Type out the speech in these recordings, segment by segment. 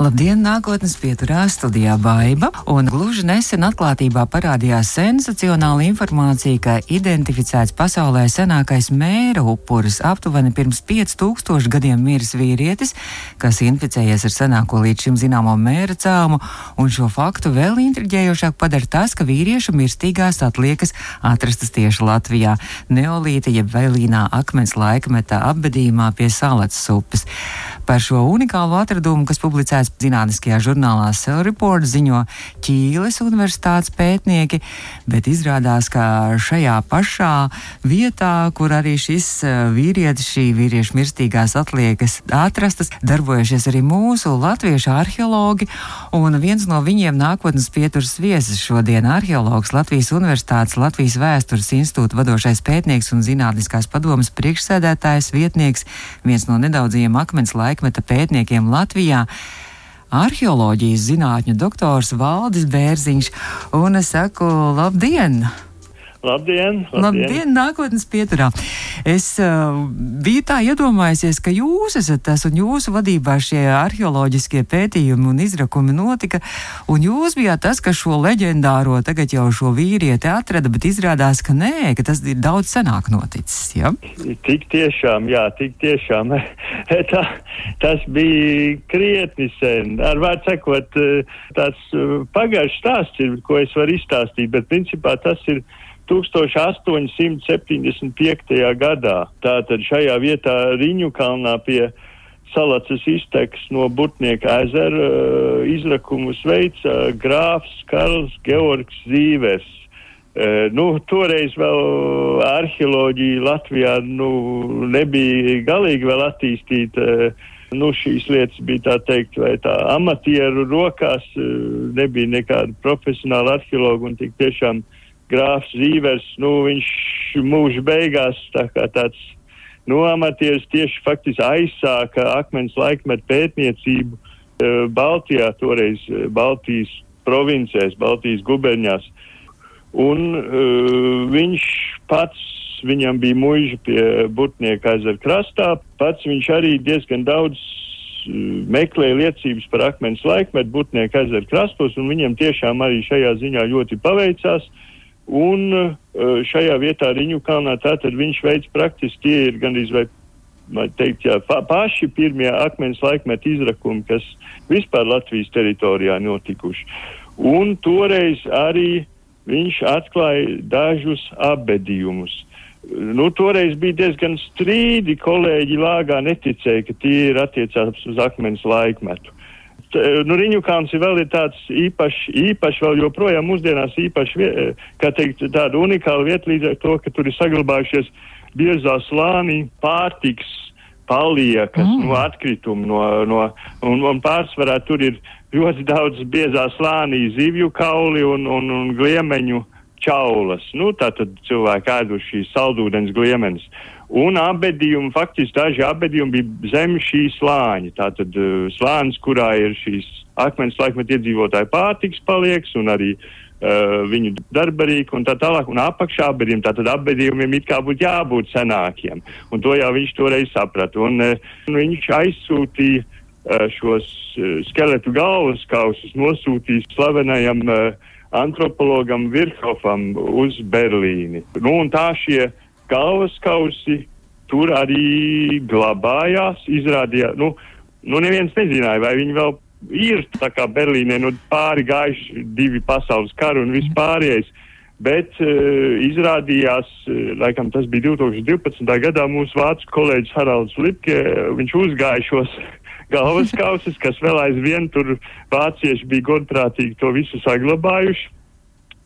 Labdien, nākotnes pieturā studijā Baiva, un gluži nesen atklātībā parādījās sensacionāla informācija, ka identificēts pasaulē senākais mēra upuris aptuveni pirms 5000 gadiem miris vīrietis, kas inficējies ar senāko līdz šim zināmo mēra cēlumu, un šo faktu vēl intriģējošāk padara tas, ka vīriešu mirstīgās atliekas atrastas tieši Latvijā, neolīta jeb vēlīnā akmens laikmeta apbedījumā pie Salats upes. Par šo unikālu atradumu, kas publicēts zinātniskajā žurnālā Cell Report ziņo Ķīles universitātes pētnieki, bet izrādās, ka šajā pašā vietā, kur arī šis eh, vīrietis, šī vīrieša mirstīgās atliekas atrastas, darbojušies arī mūsu latviešu arheologi, un viens no viņiem nākotnes pieturas viesis šodien arheologs Latvijas Universitātes Latvijas vēstures institūta vadošais pētnieks un zinātniskās padomas priekšsēdētājs vietnieks, viens no nedaudzajiem akmens laikmeta pētniekiem Latvijā arheoloģijas zinātņu doktors Valdis Bērziņš, un es saku labdien! Labdien! Labdien, labdien nākotnes pieturā! Es uh, biju tā iedomājusies, ka jūs esat tas un jūsu vadībā šie arheoloģiskie pētījumi un izrakumi notika, un jūs bijāt tas, kas šo leģendāro tagad jau šo vīrieti atrada, bet izrādās, ka nē, ka tas ir daudz senāk noticis. Ja? Tik tiešām, jā, tik tiešām. tā, tas bija krietni sen. Ar vārdu sakot, tas pagājušs stāsts ir, ko es varu izstāstīt, bet principā tas ir 1875. gadā. Tātad šajā vietā Riņu kalnā pie Salacas izteks no Butnieka ezera uh, izrakumus veica grāfs Karls Georgs Zīvers. Uh, nu, toreiz vēl arheoloģija Latvijā nu, nebija galīgi vēl attīstīta. Uh, nu, šīs lietas bija tā teikt, vai tā amatieru rokās, nebija nekāda profesionāla arheologa un tik tiešām uh, grāfs Zīvers, nu, viņš mūža beigās tā kā tāds, nu, amatieris tieši faktiski aizsāka akmens laikmetu pētniecību uh, Baltijā, toreiz uh, Baltijas provincēs, Baltijas guberņās. Un uh, viņš pats, viņam bija muiža pie Butnieka ezera krastā, pats viņš arī diezgan daudz meklēja liecības par akmens laikmetu Butnieka ezera krastos, un viņam tiešām arī šajā ziņā ļoti paveicās. Uh, Un eh, šajā vietā Riņu kalnā tātad viņš veids praktiski tie ir gandrīz vai, vai teikt, jā, pa, paši pirmie akmens laikmeta izrakumi, kas vispār Latvijas teritorijā notikuši. Un toreiz arī viņš atklāja dažus abedījumus. Nu, toreiz bija diezgan strīdi, kolēģi lāgā neticēja, ka tie ir attiecās uz akmens laikmetu. Eh, nu, ir vēl ir tāds īpašs, īpašs vēl joprojām mūsdienās īpašs, kā teikt, tāda unikāla vieta līdz ar to, ka tur ir saglabājušies biezā slānī pārtiks paliekas, mm. no atkritumi, no, no, un, un pārsvarā tur ir ļoti daudz biezā slānī zivju kauli un, un, un gliemeņu čaulas. Nu, tātad cilvēki ēduši šīs saldūdens gliemenes. Un abedījumi, faktiski daži abedījumi bija zem šī slāņa. Tātad uh, slānis, kurā ir šīs akmens laikmet iedzīvotāju pārtiks palieks un arī uh, viņu darbarīki un tā tālāk. Un apakšā abedījumi, tātad abedījumiem it kā būtu jābūt senākiem. Un to jau viņš toreiz saprata. Un uh, viņš aizsūtīja uh, šos uh, skeletu galvas kausus, nosūtīja slavenajam uh, antropologam Virhofam uz Berlīni. Nu, un tā šie galvaskausi tur arī glabājās, izrādījās, nu, nu neviens nezināja, vai viņi vēl ir tā kā Berlīnē, nu pāri gājuši divi pasaules kari un vispārējais. Bet uh, izrādījās, uh, laikam tas bija 2012. gadā, mūsu vācu kolēģis Haralds Lipke, viņš uzgāja šos galvaskausus, kas vēl aizvien tur vācieši bija godprātīgi to visu saglabājuši.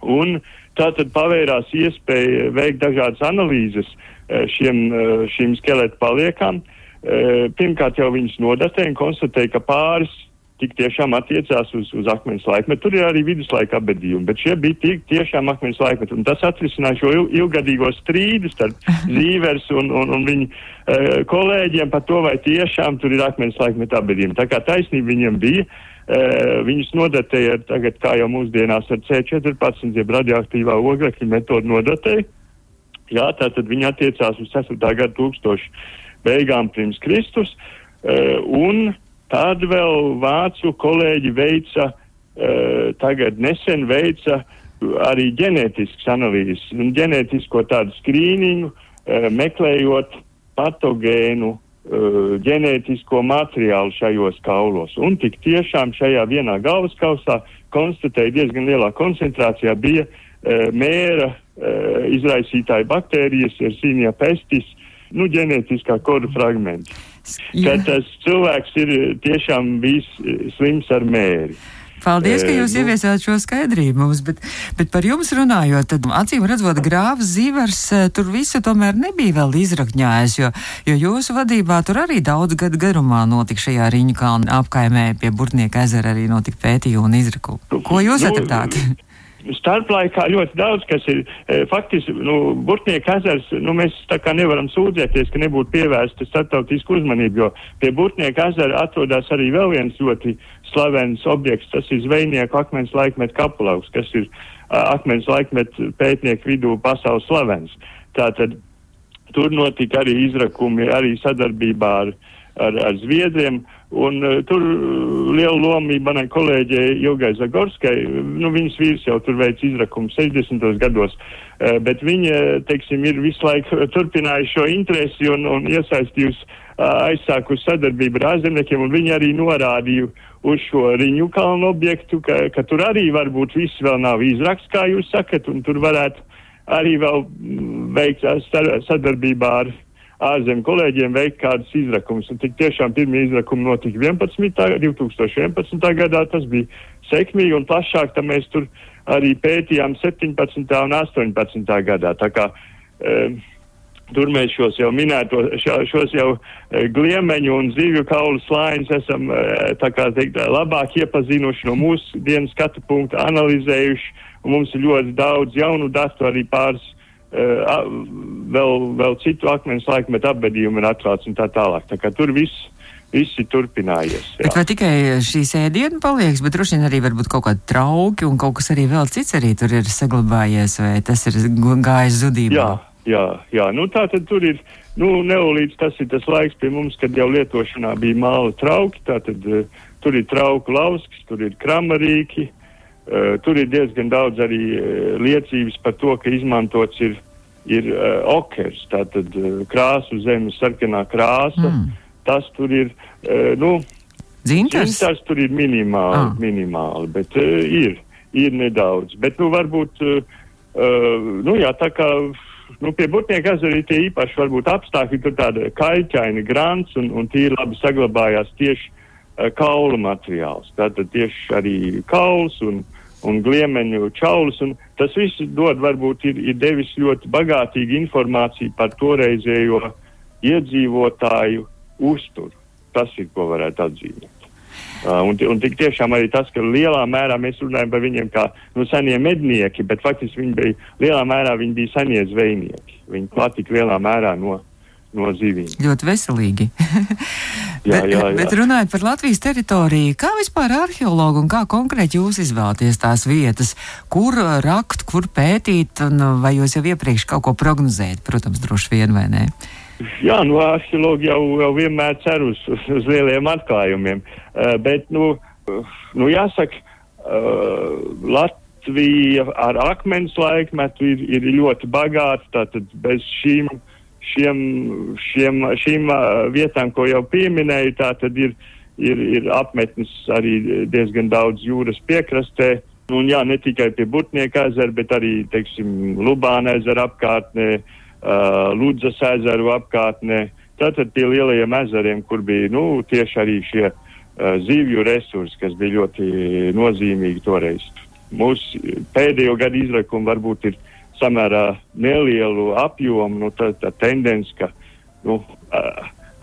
Un uh, Tā tad pavērās iespēja veikt dažādas analīzes eh, šiem, eh, šīm skeletu paliekām. Eh, pirmkārt jau viņas nodatēja un konstatēja, ka pāris tik tiešām attiecās uz, uz akmens laikmetu. Tur ir arī viduslaika abedījumi, bet šie bija tik tiešām akmens laikmeti. Un tas atrisināja šo il, ilgadīgo strīdu starp Zīvers un, un, un viņu uh, kolēģiem par to, vai tiešām tur ir akmens laikmeta abedījumi. Tā kā taisnība viņiem bija. Viņus nodatēja tagad, kā jau mūsdienās ar C14, jeb radioaktīvā oglekļa metodu nodatēja. Jā, tātad viņi attiecās uz 4. gadu tūkstošu beigām pirms Kristus, un tad vēl vācu kolēģi veica, tagad nesen veica arī ģenētiskas analīzes un ģenētisko tādu skrīningu, meklējot patogēnu ģenētisko materiālu šajos kaulos. Un tik tiešām šajā vienā galvaskausā konstatēja diezgan lielā koncentrācijā bija uh, mēra uh, izraisītāja baktērijas, ir sīnija pestis, nu, ģenētiskā kodu fragmenti. Tad tas cilvēks ir tiešām bijis uh, slims ar mēri. Paldies, ka jūs nu, ieviesāt šo skaidrību mums, bet, bet par jums runājot, tad acīm redzot, grāvs Zivers tur visu tomēr nebija vēl izrakņājis, jo, jo jūsu vadībā tur arī daudz gadu garumā notika šajā Riņu kalna apkaimē pie Burtnieka ezera arī notika pētījumu un izraku. Ko jūs nu, atradāt? starplaikā ļoti daudz, kas ir e, faktiski, nu, Burtnieka ezers, nu, mēs tā kā nevaram sūdzēties, ka nebūtu pievērsta starptautisku uzmanību, jo pie Burtnieka ezera atrodas arī vēl viens ļoti slavens objekts, tas ir zvejnieku akmens laikmet kapulauks, kas ir uh, akmens laikmet pētnieku vidū pasaules slavens. Tātad tur notika arī izrakumi, arī sadarbībā ar, ar, ar Zviedriem. Un uh, tur lielu lomu manai kolēģei Ilgai Zagorskai, nu viņas vīrs jau tur veic izrakumu 60. gados, uh, bet viņa, teiksim, ir visu laiku turpinājusi šo interesi un, un iesaistījusi uh, aizsākusi sadarbību ar ārzemniekiem, un viņi arī norādīja uz šo riņu kalnu objektu, ka, ka tur arī varbūt viss vēl nav izraksts, kā jūs sakat, un tur varētu arī vēl veikt sadarbībā ar ārzemju kolēģiem veikt kādas izrakumus. Un tik tiešām pirmie izrakumi notika 11. 2011. gadā, tas bija sekmīgi un plašāk, tad mēs tur arī pētījām 17. un 18. gadā. Tā kā, um, Tur mēs šos jau minētos, šos jau e, gliemeņu un zivju kaulu slāņus esam, e, tā kā teikt, labāk iepazinuši no mūsu dienas skatu punkta, analizējuši, un mums ir ļoti daudz jaunu datu arī pāris vēl, vēl citu akmens laikmetu apbedījumu ir atklāts un tā tālāk. Tā kā tur viss. Viss ir turpinājies. Jā. Bet vai tikai šī sēdiena paliek, bet droši vien arī varbūt kaut kādi trauki un kaut kas arī vēl cits arī tur ir saglabājies, vai tas ir gājis zudībā? Jā, jā, jā. Nu, tā tad tur ir, nu, neolīdz tas ir tas laiks pie mums, kad jau lietošanā bija māla trauki, tā tad uh, tur ir trauku lausks, tur ir kramarīki, Uh, tur ir diezgan daudz arī uh, liecības par to, ka izmantots ir, ir uh, okers, tātad krāsu zemes sarkanā krāsa. Mm. Tas tur ir, nu, dzintars. dzintars tur ir minimāli, ah. minimāli bet ir, ir nedaudz. Bet, nu, varbūt, nu, jā, tā kā, nu, pie Butnieka ezera ir tie īpaši varbūt apstākļi, tur tāda kaļķaina grants un, un tīri labi saglabājās tieši uh, kaulu materiāls. Tātad tieši arī kauls un, un gliemeņu čaulus. Un tas viss dod, varbūt ir, ir devis ļoti bagātīgu informāciju par toreizējo iedzīvotāju uzturu. Tas ir, ko varētu atzīmēt. Uh, un, un tik tiešām arī tas, ka lielā mērā mēs runājam par viņiem kā nu, senie mednieki, bet faktiski viņi bija lielā mērā viņi bija senie zvejnieki. Viņi patika lielā mērā no, no zivīm. Ļoti veselīgi. jā, jā, jā. Bet runājot par Latvijas teritoriju, kā vispār arheologi un kā konkrēti jūs izvēlaties tās vietas, kur rakt, kur pētīt, un vai jūs jau iepriekš kaut ko prognozējat, protams, droši vien vai nē? Jā, nu, arheologi jau, jau vienmēr cer uz, uz lieliem atklājumiem, uh, bet, nu, uh, nu jāsaka, uh, Latvija ar akmens laikmetu ir, ir ļoti bagāta, tātad bez šīm šiem, šiem, šīm vietām, ko jau pieminēju, tā tad ir, ir, ir apmetnis arī diezgan daudz jūras piekrastē. Un jā, ne tikai pie Butnieka ezera, bet arī, teiksim, Lubāna ezera apkārtnē, uh, Ludzas ezeru apkārtnē. Tātad pie lielajiem ezeriem, kur bija, nu, tieši arī šie uh, zivju resursi, kas bija ļoti nozīmīgi toreiz. Mūsu pēdējo gadu izrakumi varbūt ir samērā nelielu apjomu, nu, tā, tā tendence, ka nu,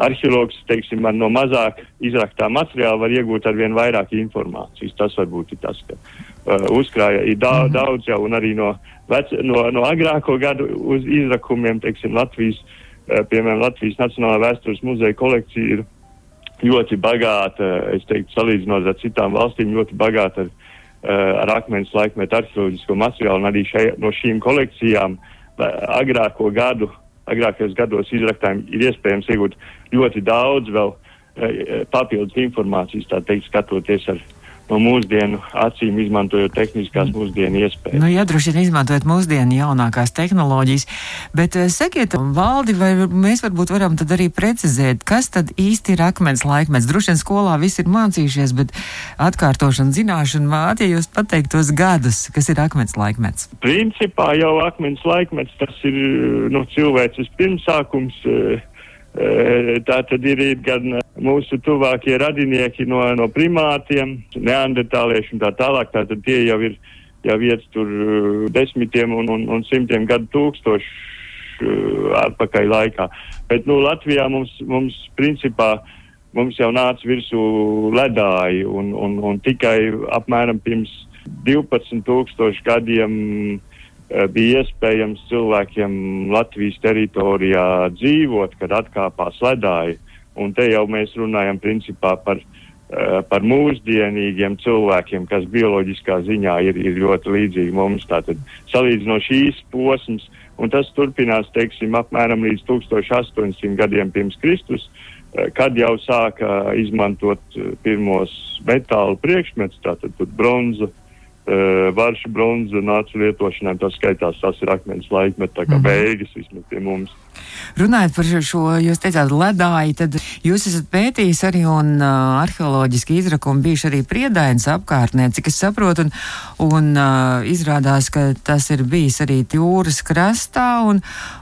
arheologs teiksim, no mazāk izraktā materiāla var iegūt ar vien vairāk informācijas. Tas varbūt ir tas, ka uh, uzkrāja ir da, -hmm. daudz jau un arī no, vec, no, no agrāko gadu izrakumiem, teiksim, Latvijas, uh, piemēram, Latvijas Nacionālā vēstures muzeja kolekcija ir ļoti bagāta, es teiktu, salīdzinot ar citām valstīm, ļoti bagāta ar, ar akmens laikmetu arheoloģisko materiālu un arī šai, no šīm kolekcijām agrāko gadu, agrākajos gados izraktājiem ir iespējams iegūt ļoti daudz vēl papildus informācijas, tā teikt, skatoties ar no mūsdienu acīm, izmantojot tehniskās mm. mūsdienu iespējas. Nu, jā, droši vien izmantojot mūsdienu jaunākās tehnoloģijas, bet uh, sakiet, valdi, vai mēs varbūt varam tad arī precizēt, kas tad īsti ir akmens laikmets? Droši vien skolā viss ir mācījušies, bet atkārtošana, zināšana māte, ja jūs pateiktos gadus, kas ir akmens laikmets? Principā jau akmens laikmets tas ir nu, cilvēces pirmsākums. Uh, Tā tad ir gan mūsu tuvākie radinieki no, no primātiem, neandertālieši un tā tālāk. Tātad tie jau ir jau iet tur desmitiem un, un, un simtiem gadu tūkstošu atpakaļ laikā. Bet nu, Latvijā mums, mums principā mums jau nāca virsū ledāji un, un, un tikai apmēram pirms 12 gadiem Eh, bija iespējams cilvēkiem Latvijas teritorijā dzīvot, kad atkāpās ledāji. Un te jau mēs runājam principā par, uh, par mūsdienīgiem cilvēkiem, kas bioloģiskā ziņā ir, ir ļoti līdzīgi mums. Tātad salīdzinot šīs posms, un tas turpinās, teiksim, apmēram līdz 1800 gadiem pirms Kristus, uh, kad jau sāka izmantot pirmos metāla priekšmetus, tātad bronzu, varšu bronza nāca lietošanai, tas skaitās, tas ir akmens laikmets, kā mm beigas vismaz pie mums. Runājot par šo, jūs teicāt, ledāji, tad jūs esat pētījis arī un uh, arheoloģiski izrakumi bijuši arī priedainas apkārtnē, cik es saprotu, un, un uh, izrādās, ka tas ir bijis arī jūras krastā, un,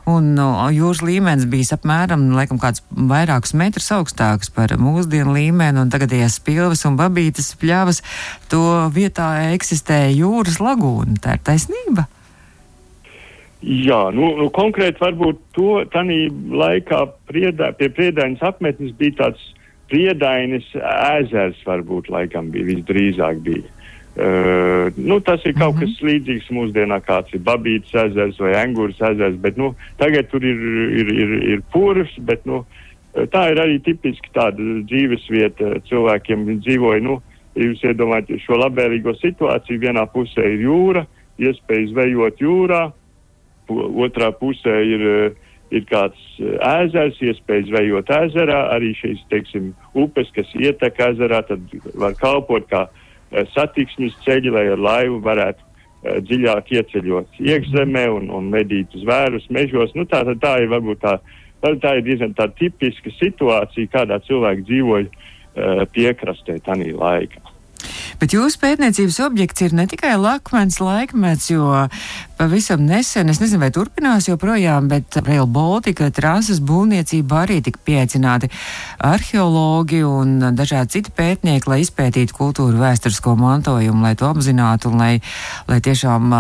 un uh, jūras līmenis bijis apmēram, laikam, kāds vairākus metrus augstāks par mūsdienu līmeni, un tagadējās pilvas un babītes pļavas, to vietā eksistē jūras lagūna. Tā ir taisnība. Jā, nu, nu konkrēti varbūt to tanī laikā priedā, pie priedainas apmetnes bija tāds priedainis ezers, varbūt laikam bija visdrīzāk bija. Uh, nu, tas ir kaut mm -hmm. kas līdzīgs mūsdienā, kāds ir Babītas ezers vai Angūras ezers, bet nu, tagad tur ir, ir, ir, ir purvs, bet nu, tā ir arī tipiski tāda dzīves vieta cilvēkiem. Dzīvoja, nu, jūs iedomājaties šo labvēlīgo situāciju, vienā pusē ir jūra, iespēja zvejot jūrā, otrā pusē ir, eh, ir kāds eh, ezers, iespēja zvejot ezerā, arī šīs, teiksim, upes, kas ietek ezerā, tad var kalpot kā eh, satiksmes ceļi, lai ar laivu varētu dziļāk ieceļot iekšzemē un, un medīt uz vērus mežos. Nu, tā, tā ir varbūt tā, tā ir diezgan tā tipiska situācija, kādā cilvēki dzīvoja piekrastē tanī laikā. Bet jūsu pētniecības objekts ir ne tikai lakmens laikmets, jo pavisam nesen, es nezinu, vai turpinās joprojām, bet Rail Baltica trases būvniecība arī tika pieaicināti arheologi un dažādi citi pētnieki, lai izpētītu kultūru vēsturisko mantojumu, lai to apzinātu un lai, lai tiešām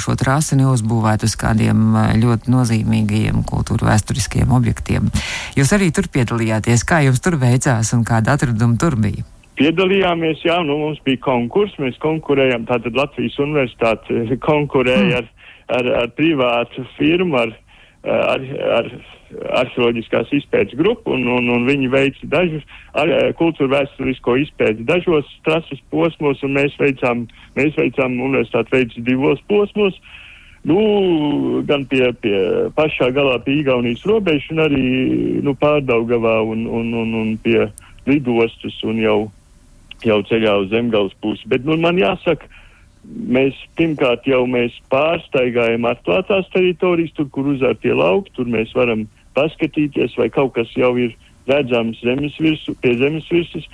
šo trasi neuzbūvētu uz kādiem ļoti nozīmīgiem kultūru vēsturiskiem objektiem. Jūs arī tur piedalījāties, kā jums tur veicās un kāda atraduma tur bija? Piedalījāmies, jā, nu, mums bija konkurss, mēs konkurējām, tātad Latvijas universitāte konkurēja ar, ar, ar privātu firmu, ar, ar, ar arheoloģiskās izpētes grupu, un, un, un viņi veica dažus ar, kultūra vēsturisko izpēti dažos trases posmos, un mēs veicām, mēs veicām universitāti veica divos posmos. Nu, gan pie, pie pašā galā pie Igaunijas robežas, un arī nu, pārdaugavā un, un, un, un pie lidostas un jau jau ceļā uz zemgājas pusi. Bet nu, man jāsaka, mēs pirmkārt jau mēs pārsteigājam atklātās teritorijas, tur, kur uzārtie lauki, tur mēs varam paskatīties, vai kaut kas jau ir redzams zemes virsu, pie zemes virsmas.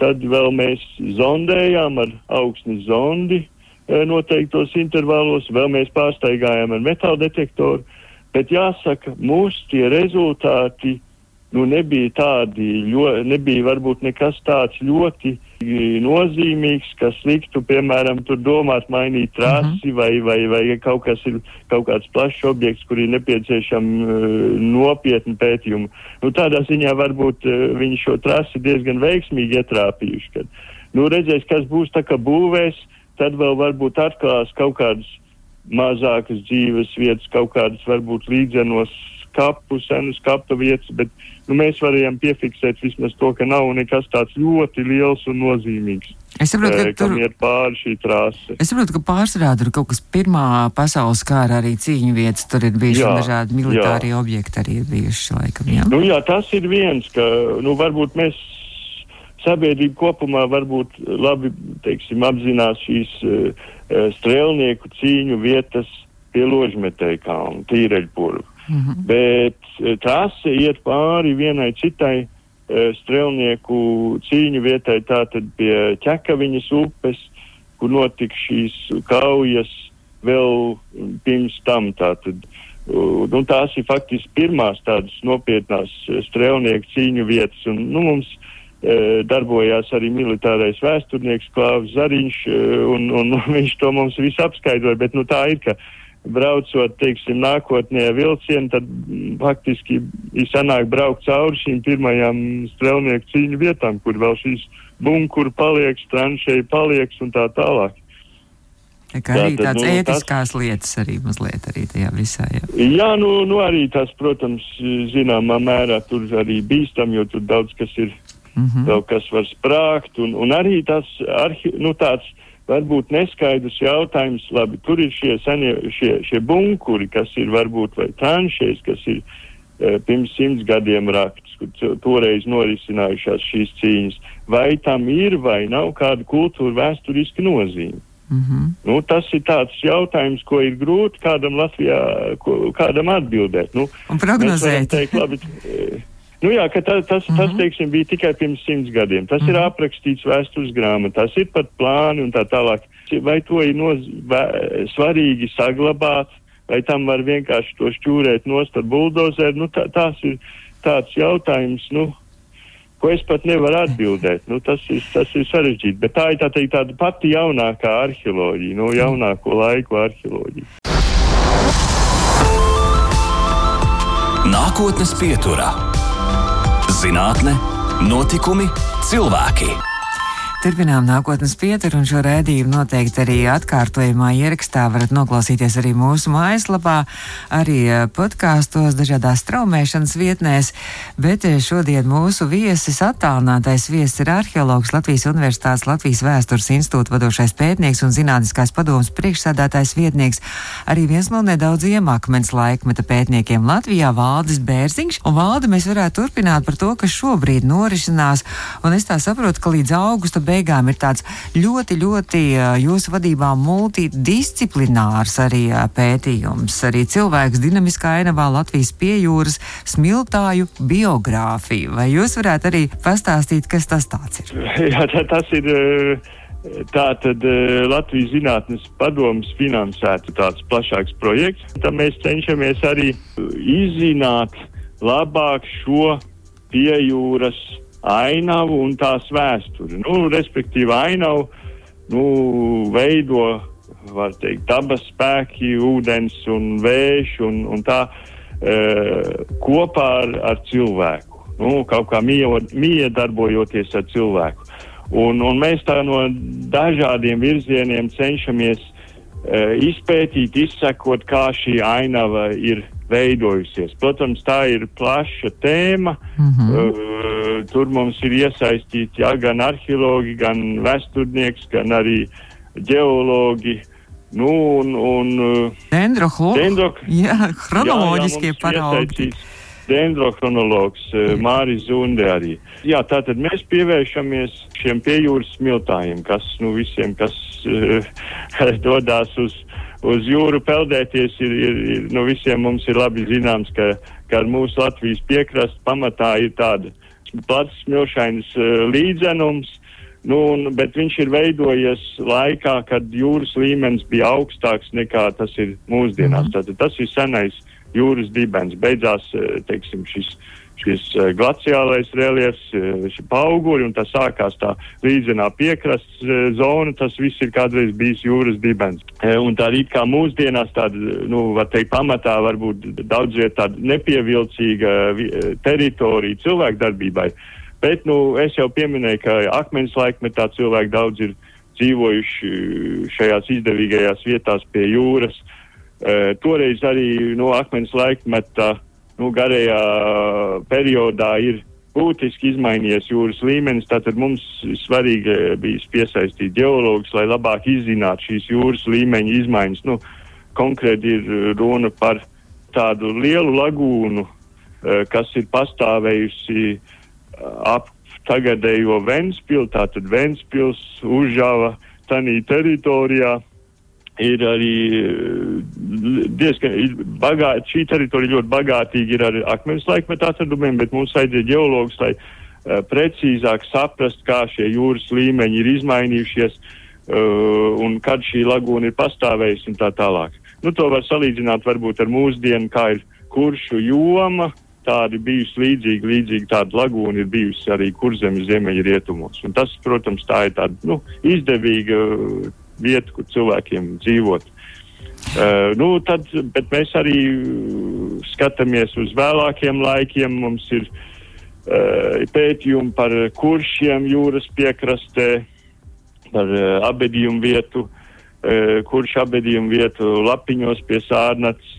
Tad vēl mēs zondējām ar augstnes zondi e, noteiktos intervālos, vēl mēs pārsteigājām ar metāla detektoru. Bet jāsaka, mūsu tie rezultāti nu, nebija tādi, ļo, nebija varbūt nekas tāds ļoti nozīmīgs, kas liktu, piemēram, tur domāt mainīt trasi uh mhm. -huh. vai, vai, vai kaut kas ir kaut kāds plašs objekts, kur ir nepieciešami uh, nopietni pētījumi. Nu, tādā ziņā varbūt uh, viņi šo trasi diezgan veiksmīgi ietrāpījuši. Kad, nu, redzēs, kas būs tā kā būvēs, tad vēl varbūt atklās kaut kādas mazākas dzīves vietas, kaut kādas varbūt līdzenos kapu, senus kapu vietas, bet nu, mēs varējām piefiksēt vismaz to, ka nav nekas tāds ļoti liels un nozīmīgs. Es saprotu, ka tur ir pāri šī trāsa. Es saprotu, ka pārsvarā tur kaut kas pirmā pasaules kāra arī cīņu vietas, tur ir bijuši jā, dažādi militāri jā. objekti arī ir bijuši laikam. Jā. Nu, jā, tas ir viens, ka nu, varbūt mēs sabiedrība kopumā varbūt labi teiksim, apzinās šīs uh, strēlnieku cīņu vietas pie ložmetēja kalna, tīreļpurva. -hmm. Bet uh, trase iet pāri vienai citai uh, strēlnieku cīņu vietai, tātad pie ķekaviņas upes, kur notika šīs kaujas vēl pirms tam. Tātad, nu, tās ir faktiski pirmās tādas nopietnās strēlnieku cīņu vietas. Un, nu, mums, E, darbojās arī militārais vēsturnieks Klāvs Zariņš, e, un, un viņš to mums visu apskaidroja, bet nu, tā ir, ka braucot, teiksim, nākotnē vilcienu, tad faktiski ir sanāk braukt cauri šīm pirmajām strelnieku cīņu vietām, kur vēl šīs bunkuri paliek, stranšēji paliek un tā tālāk. Tā kā arī tādas nu, ētiskās tas... lietas arī mazliet arī tajā visā. Jā, jā nu, nu arī tas, protams, zināmā mērā tur arī bīstam, jo tur daudz kas ir mm -hmm. vēl kas var sprākt, un, un arī tas arhi, nu, tāds varbūt neskaidrs jautājums, labi, tur ir šie, senie, šie, šie bunkuri, kas ir varbūt vai tranšēs, kas ir e, pirms simts gadiem rakts, kur toreiz norisinājušās šīs cīņas, vai tam ir vai nav kāda kultūra vēsturiska nozīme. Mm -hmm. nu, tas ir tāds jautājums, ko ir grūti kādam Latvijā, ko, kādam atbildēt. Nu, Un prognozēt. Teikt, labi, e, Nu jā, ka ta, tas, tas, mhm. teiksim, bija tikai pirms simts gadiem. Tas -hmm. ir mhm. aprakstīts vēstures grāmatās, ir pat plāni un tā tālāk. Vai to ir noz, vē, svarīgi saglabāt, vai tam var vienkārši to šķūrēt nost ar buldozeru? Nu, tā, tās ir tāds jautājums, nu, ko es pat nevaru atbildēt. Nu, tas, ir, tas ir sarežģīti, bet tā ir tā teikt, tāda pati jaunākā arheoloģija, nu, jaunāko laiku arheoloģija. Nākotnes pieturā. Zinātne, notikumi, cilvēki. Turpinām nākotnes pieturu, un šo rēdījumu noteikti arī atkārtojumā ierakstā varat noklausīties arī mūsu mājaslapā, arī eh, podkāstos, dažādās straumēšanas vietnēs, bet eh, šodien mūsu viesis, attālinātais viesis ir arheologs Latvijas Universitātes Latvijas vēstures institūta vadošais pētnieks un zinātniskās padomas priekšsādātājs vietnieks, arī viens no nedaudziem akmens laikmeta pētniekiem Latvijā Valdis Bērziņš, un Valdi mēs varētu turpināt par to, kas šobrīd norisinās, un es tā saprotu, ka līdz augusta beigām ir tāds ļoti, ļoti jūsu vadībā multidisciplinārs arī pētījums. Arī cilvēks dinamiskā ainavā Latvijas piejūras smiltāju biogrāfiju. Vai jūs varētu arī pastāstīt, kas tas tāds ir? Jā, tā, tas ir. Tā tad Latvijas Zinātnes padomus finansētu tāds plašāks projekts. Tad mēs cenšamies arī izzināt labāk šo piejūras ainavu un tās vēsturi. Nu, respektīvi, ainavu nu, veido teikt, dabas spēki, ūdens un vējš un, un tā e, kopā ar, ar cilvēku. Nu, kaut kā miedarbojoties ar cilvēku. Un, un mēs tā no dažādiem virzieniem cenšamies izpētīt, izsekot, kā šī ainava ir veidojusies. Protams, tā ir plaša tēma. Mm -hmm. uh, tur mums ir iesaistīti jā, gan arheologi, gan vēsturnieks, gan arī ģeologi. Nu, un, un, uh, Dendroho, dendro, jā, chronoloģiskie paraugi. Dendrochronologs uh, Māris Zunde arī. Jā, tātad mēs pievēršamies šiem piejūras smiltājiem, kas nu visiem, kas uh, dodās uz uz jūru peldēties ir, ir, ir nu, visiem mums ir labi zināms, ka, ka ar mūsu Latvijas piekrastu pamatā ir tāda plats smilšains uh, līdzenums, nu, un, bet viņš ir veidojies laikā, kad jūras līmenis bija augstāks nekā tas ir mūsdienās. Mm. Tātad tas ir senais jūras dibens. Beidzās, uh, teiksim, šis šis uh, glaciālais reliefs, uh, šī pauguri, un tas sākās tā līdzenā piekrastes zona, tas viss ir kādreiz bijis jūras dibens. Un tā it kā mūsdienās tāda, nu, var teikt, pamatā varbūt daudz viet tāda nepievilcīga teritorija cilvēku darbībai. Bet, nu, es jau pieminēju, ka akmens laikmetā cilvēki daudz ir dzīvojuši šajās izdevīgajās vietās pie jūras. Uh, toreiz arī no akmens laikmeta nu, garajā periodā ir būtiski izmainījies jūras līmenis. Tātad mums svarīgi bija piesaistīt geologus, lai labāk izzinātu šīs jūras līmeņa izmaiņas. Nu, konkrēti ir runa par tādu lielu lagūnu, kas ir pastāvējusi ap tagadējo Ventspili, tātad Ventspils, Užava, tanī teritorijā ir arī eh, diezgan bagāta, šī teritorija ļoti bagātīga ir ar akmens laikmetu atradumiem, bet mums vajadzēja ģeologus, lai uh, precīzāk saprast, kā šie jūras līmeņi ir izmainījušies uh, un kad šī lagūna ir pastāvējusi un tā tālāk. Nu, to var salīdzināt varbūt ar mūsdienu, kā ir kuršu joma, tādi bijusi līdzīgi, līdzīgi tāda lagūna ir bijusi arī kurzemes ziemeļrietumos. Tas, protams, tā ir tāda, nu, izdevīga vieta, kur cilvēkiem dzīvot. Uh, nu, tad, bet mēs arī skatāmies uz vēlākiem laikiem. Mums ir uh, pētījumi par kuršiem jūras piekrastē, par uh, abedījumu vietu, uh, kurš abedījumu vietu lapiņos pie sārnats.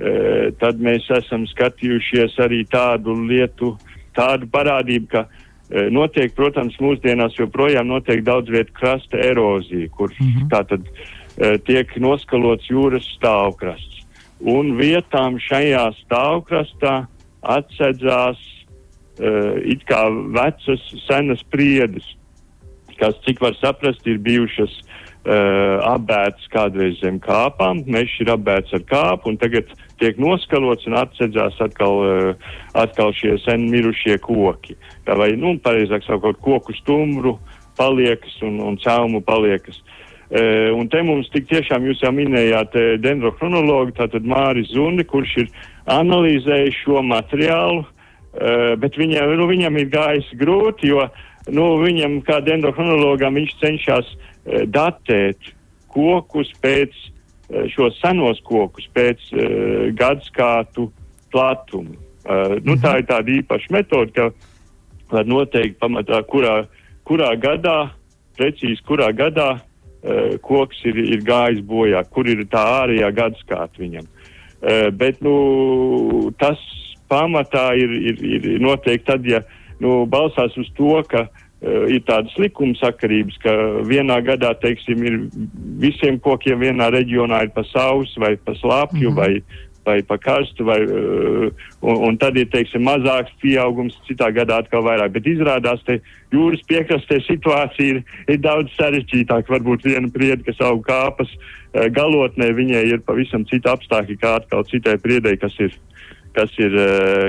Uh, tad mēs esam skatījušies arī tādu lietu, tādu parādību, ka uh, Eh, notiek, protams, mūsdienās joprojām notiek daudz vietu krasta erozija, kur mm -hmm. tātad uh, tiek noskalots jūras stāvkrasts. Un vietām šajā stāvkrastā atsedzās uh, it kā vecas senas priedes, kas, cik var saprast, ir bijušas uh, apbētas kādreiz zem kāpām, mežs ir apbēts ar kāpu, un tagad tiek noskalots un atsedzās atkal, uh, atkal šie sen mirušie koki. Tā vai, nu, pareizāk sakot, koku stumbru paliekas un, un caumu paliekas. Uh, un te mums tik tiešām jūs jau minējāt uh, dendrochronologu, tātad Māris Zundi, kurš ir analizējis šo materiālu, uh, bet viņam, nu, viņam ir gājis grūti, jo nu, viņam kā dendrochronologam viņš cenšas datēt kokus pēc Eh, šos senos kokus pēc uh, gadsimtu platuma. Uh, nu, tā ir tāda īpaša metode, ka var noteikt pamatā, kurā, kurā gadā, precīzi kurā gadā uh, koks ir, ir gājis bojā, kur ir tā ārējā gadsimta viņam. Uh, bet nu, tas pamatā ir, ir, ir noteikti tad, ja nu, balstās uz to, ka Uh, ir tādas likumsakarības, ka vienā gadā, teiksim, ir visiem kokiem vienā reģionā ir pa sausu vai pa slāpju mm -hmm. vai, vai pa karstu, vai, uh, un, un tad ir, teiksim, mazāks pieaugums, citā gadā atkal vairāk. Bet izrādās, te jūras piekrastē situācija ir, ir daudz sarežģītāka. Varbūt viena prieda, kas aug kāpas uh, galotnē, viņai ir pavisam cita apstākļi kā atkal citai priedei, kas ir, kas ir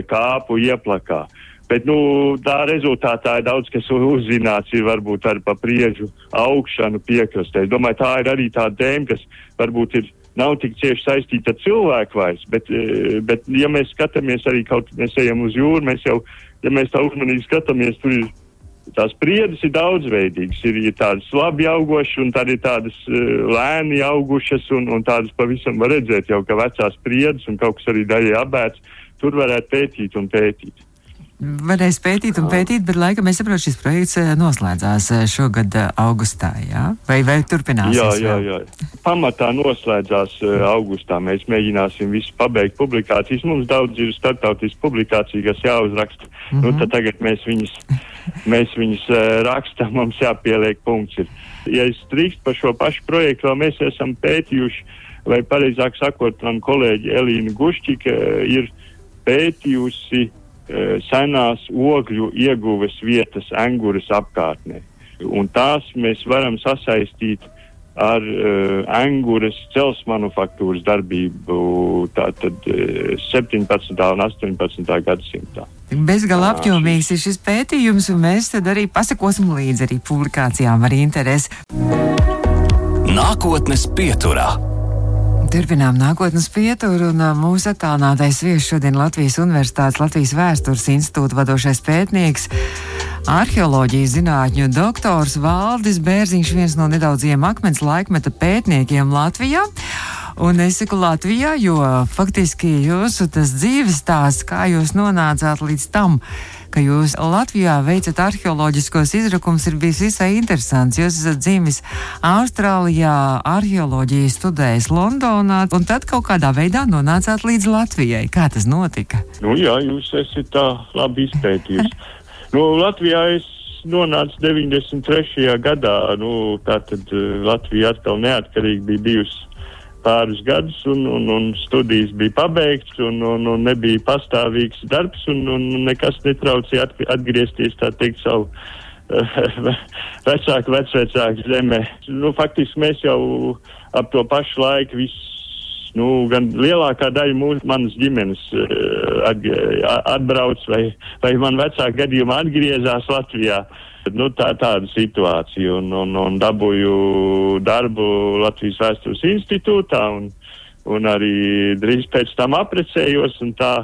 kāpu ieplakā. Uh, Bet nu, tā rezultātā ir daudz kas uzzināts, ir varbūt arī pa priežu augšanu piekrastē. Es domāju, tā ir arī tā tēma, kas varbūt ir nav tik cieši saistīta ar cilvēku vairs, bet, e, bet ja mēs skatāmies arī kaut, mēs ejam uz jūru, mēs jau, ja mēs tā uzmanīgi skatāmies, tur ir tās priedes ir daudzveidīgas. Ir, ir tādas labi augošas, un tad ir tādas uh, lēni augušas, un, un tādas pavisam var redzēt jau, ka vecās priedes un kaut kas arī daļai abēts, tur varētu pētīt un pētīt varēs pētīt un pētīt, bet laikam es saprotu, šis projekts eh, noslēdzās eh, šogad eh, augustā, jā? Vai, vai turpināsies? Jā, jā, jā. Pamatā noslēdzās augustā. Mēs mēģināsim visu pabeigt publikācijas. Mums daudz ir startautiskas publikācijas, kas jāuzraksta. Mm -hmm. Nu, mhm. tad tagad mēs viņus, mēs viņus rakstam, mums jāpieliek punkts. Ir. Ja es drīkst par šo pašu projektu, vēl mēs esam pētījuši, vai pareizāk sakot, man kolēģi Elīna Gušķika ir pētījusi senās ogļu ieguves vietas Anguras apkārtnē. Un tās mēs varam sasaistīt ar uh, Anguras cels manufaktūras darbību tātad uh, 17. un 18. gadsimtā. Bezgalā apjomīgs ir šis pētījums, un mēs tad arī pasakosim līdzi arī publikācijām ar interesi. Nākotnes pieturā. Turpinām nākotnes pieturu, un mūsu attālinātais viesis šodien Latvijas Universitātes Latvijas Vēstures institūta vadošais pētnieks, arheoloģijas zinātņu doktors Valdis Bērziņš, viens no nedaudziem akmens laikmeta pētniekiem Latvijā. Un es saku Latvijā, jo faktiski jūsu tas dzīves stāsts, kā jūs nonācāt līdz tam, ka jūs Latvijā veicat arheoloģiskos izrakums, ir bijis visai interesants. Jūs esat dzīvis Austrālijā, arheoloģiju studējis Londonā, un tad kaut kādā veidā nonācāt līdz Latvijai. Kā tas notika? Nu, jā, jūs esat tā labi izpētījusi. nu, Latvijā es nonācu 93. gadā. Nu, tā tad eh, Latvija atkal neatkarīgi bija bijusi pāris gadus, un, un, un studijas bija pabeigts, un, un, un nebija pastāvīgs darbs, un, un nekas netraucīja atgriezties, tā teikt, savu vecāku, vecvecāku zemē. Nu, faktiski mēs jau ap to pašu laiku visu. Nu, gan lielākā daļa mūsu manas ģimenes uh, atbrauc, vai, vai man vecāka gadījumā atgriezās Latvijā. Uh, Nu, tā tāda situācija, un, un, un dabūju darbu Latvijas vēstures institūtā, un, un arī drīz pēc tam aprecējos, un tā,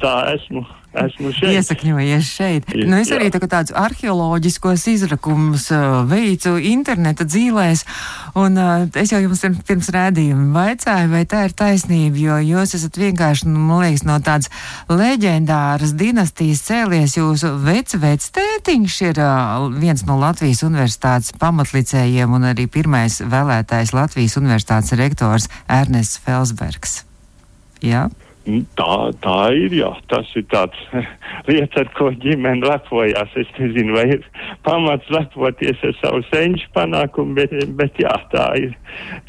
tā esmu esmu šeit. Iesakņojies šeit. Ja, nu, es arī tā, tādus arheoloģiskos izrakumus uh, veicu interneta dzīvēs, un uh, es jau jums pirms rādījuma vaicāju, vai tā ir taisnība, jo jūs esat vienkārši, nu, man liekas, no tādas leģendāras dinastijas cēlies. Jūsu vecveids tētiņš ir uh, viens no Latvijas universitātes pamatlicējiem un arī pirmais vēlētājs Latvijas universitātes rektors Ernests Felsbergs. Jā? Ja? Nu, tā, tā ir, jā. Tas ir tāds lieta, ar ko ģimene lepojās. Es nezinu, vai ir pamats lepoties ar savu senču panākumu, bet, bet jā, tā ir.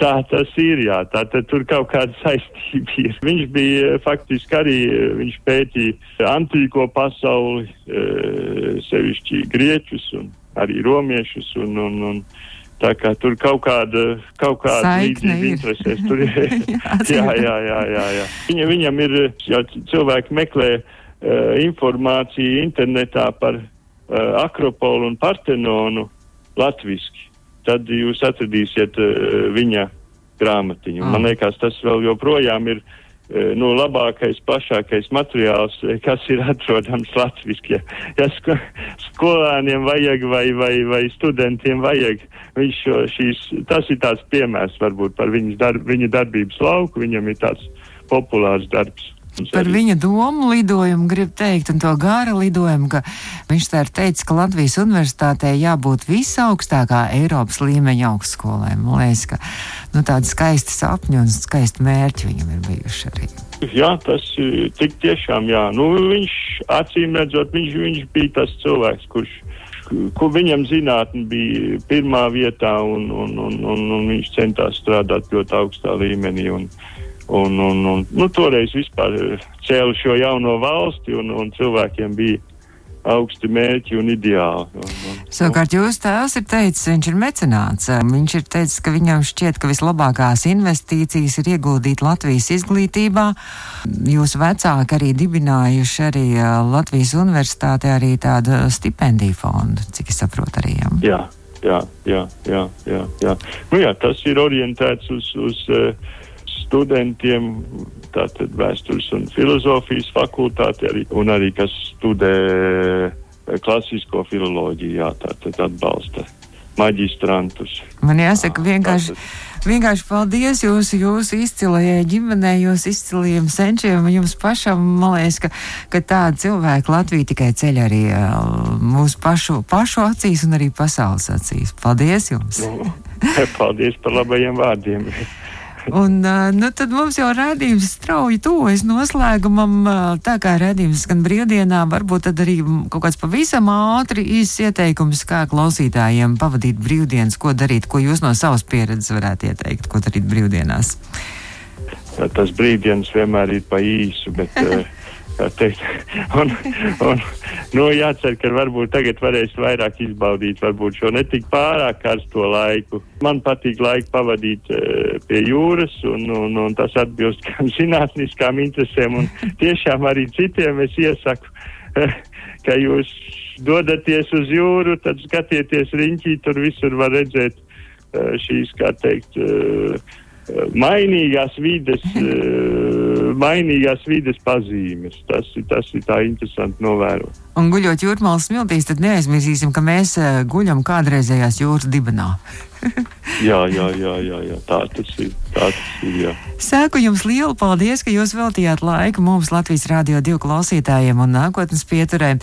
Tā tas ir, jā. Tā tad tur kaut kāda saistība ir. Viņš bija faktiski arī, viņš pētīja antīko pasauli, e, sevišķi grieķus un arī romiešus un, un, un Tā kā tur kaut kāda, kaut kāda līdzība interesēs. Tur ir. jā, jā, jā, jā, jā. Viņa, viņam ir, ja cilvēki meklē uh, informāciju internetā par uh, Akropolu un Partenonu latviski, tad jūs atradīsiet uh, viņa grāmatiņu. Mm. Man liekas, tas vēl joprojām ir uh, nu, labākais, plašākais materiāls, eh, kas ir atrodams latviski. Ja, ja sko, skolēniem vajag vai, vai, vai studentiem vajag, viņš šo, šīs, tas ir tāds piemērs varbūt par darb, viņa darbības lauku, viņam ir tāds populārs darbs. Par viņa domu lidojumu grib teikt, un to gāra lidojumu, ka viņš tā ir teicis, ka Latvijas universitātē jābūt visaugstākā Eiropas līmeņa augstskolē. Man liekas, ka nu, tādi skaisti sapņi un skaisti mērķi viņam ir bijuši arī. Jā, tas tik tiešām, jā. Nu, viņš acīm redzot, viņš, viņš bija tas cilvēks, kurš kur viņam zinātne bija pirmā vietā, un, un, un, un, un viņš centās strādāt ļoti augstā līmenī. Un, Un, un, un, nu, toreiz vispār eh, cēla šo jauno valsti, un, un cilvēkiem bija augsti mērķi un ideāli. Un, un, Savukārt jūs tēvs ir teicis, viņš ir mecenāts. Viņš ir teicis, ka viņam šķiet, ka vislabākās investīcijas ir ieguldīt Latvijas izglītībā. Jūs vecāki arī dibinājuši arī eh, Latvijas universitātē arī tādu stipendiju fondu, cik es saprotu arī. Jā, jā, jā, jā, jā, jā. Nu jā, tas ir orientēts uz, uz uh, studentiem, tātad vēstures un filozofijas fakultāte, arī, un arī kas studē eh, klasisko filoloģiju, jā, tātad atbalsta maģistrantus. Man jāsaka vienkārši. Vienkārši paldies jūsu, jūsu izcilajai ģimenei, jūsu izcilajiem senčiem. Jums pašam, man liekas, ka, ka tāda cilvēka Latvija tikai ceļ arī uh, mūsu pašu, pašu acīs un arī pasaules acīs. Paldies jums! Nu, paldies par labajiem vārdiem! Un, nu, tad mums jau redzējums strauji tuvojas noslēgumam. Tā kā redzējums gan brīvdienā, varbūt tad arī kaut kāds pavisam ātri īsts ieteikums, kā klausītājiem pavadīt brīvdienas, ko darīt, ko jūs no savas pieredzes varētu ieteikt, ko darīt brīvdienās. Tas brīvdienas vienmēr ir pa īsu, bet. Un, un, nu, jācer, ka varbūt tagad varēs vairāk izbaudīt varbūt šo netik pārāk karsto laiku. Man patīk laiku pavadīt uh, pie jūras, un, un, un tas atbilst gan zinātniskām interesēm, un tiešām arī citiem es iesaku, uh, ka jūs dodaties uz jūru, tad skatieties riņķī, tur visur var redzēt uh, šīs, kā teikt, uh, mainīgās vides, eh, mainīgās vides pazīmes. Tas, tas ir tā interesanti novērot. Un guļot jūrmālas smiltīs, tad neaizmirsīsim, ka mēs eh, guļam kādreizējās jūras dibenā. jā, jā, jā, jā, jā, tā tas ir. Tā tas ir jā. Sēku jums lielu paldies, ka jūs veltījāt laiku mums Latvijas Rādio 2 klausītājiem un nākotnes pieturē.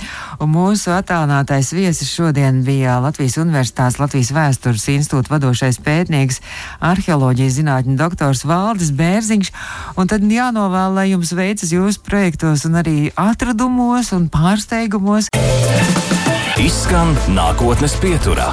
Un mūsu attālinātais viesis šodien bija Latvijas Universitātes Latvijas Vēstures institūta vadošais pētnieks, arheoloģijas zinātņu doktors Valdis Bērziņš. Un tad jānovēl, lai jums veicas jūsu projektos un arī atradumos un pārsteigumos. Izskan nākotnes pieturā.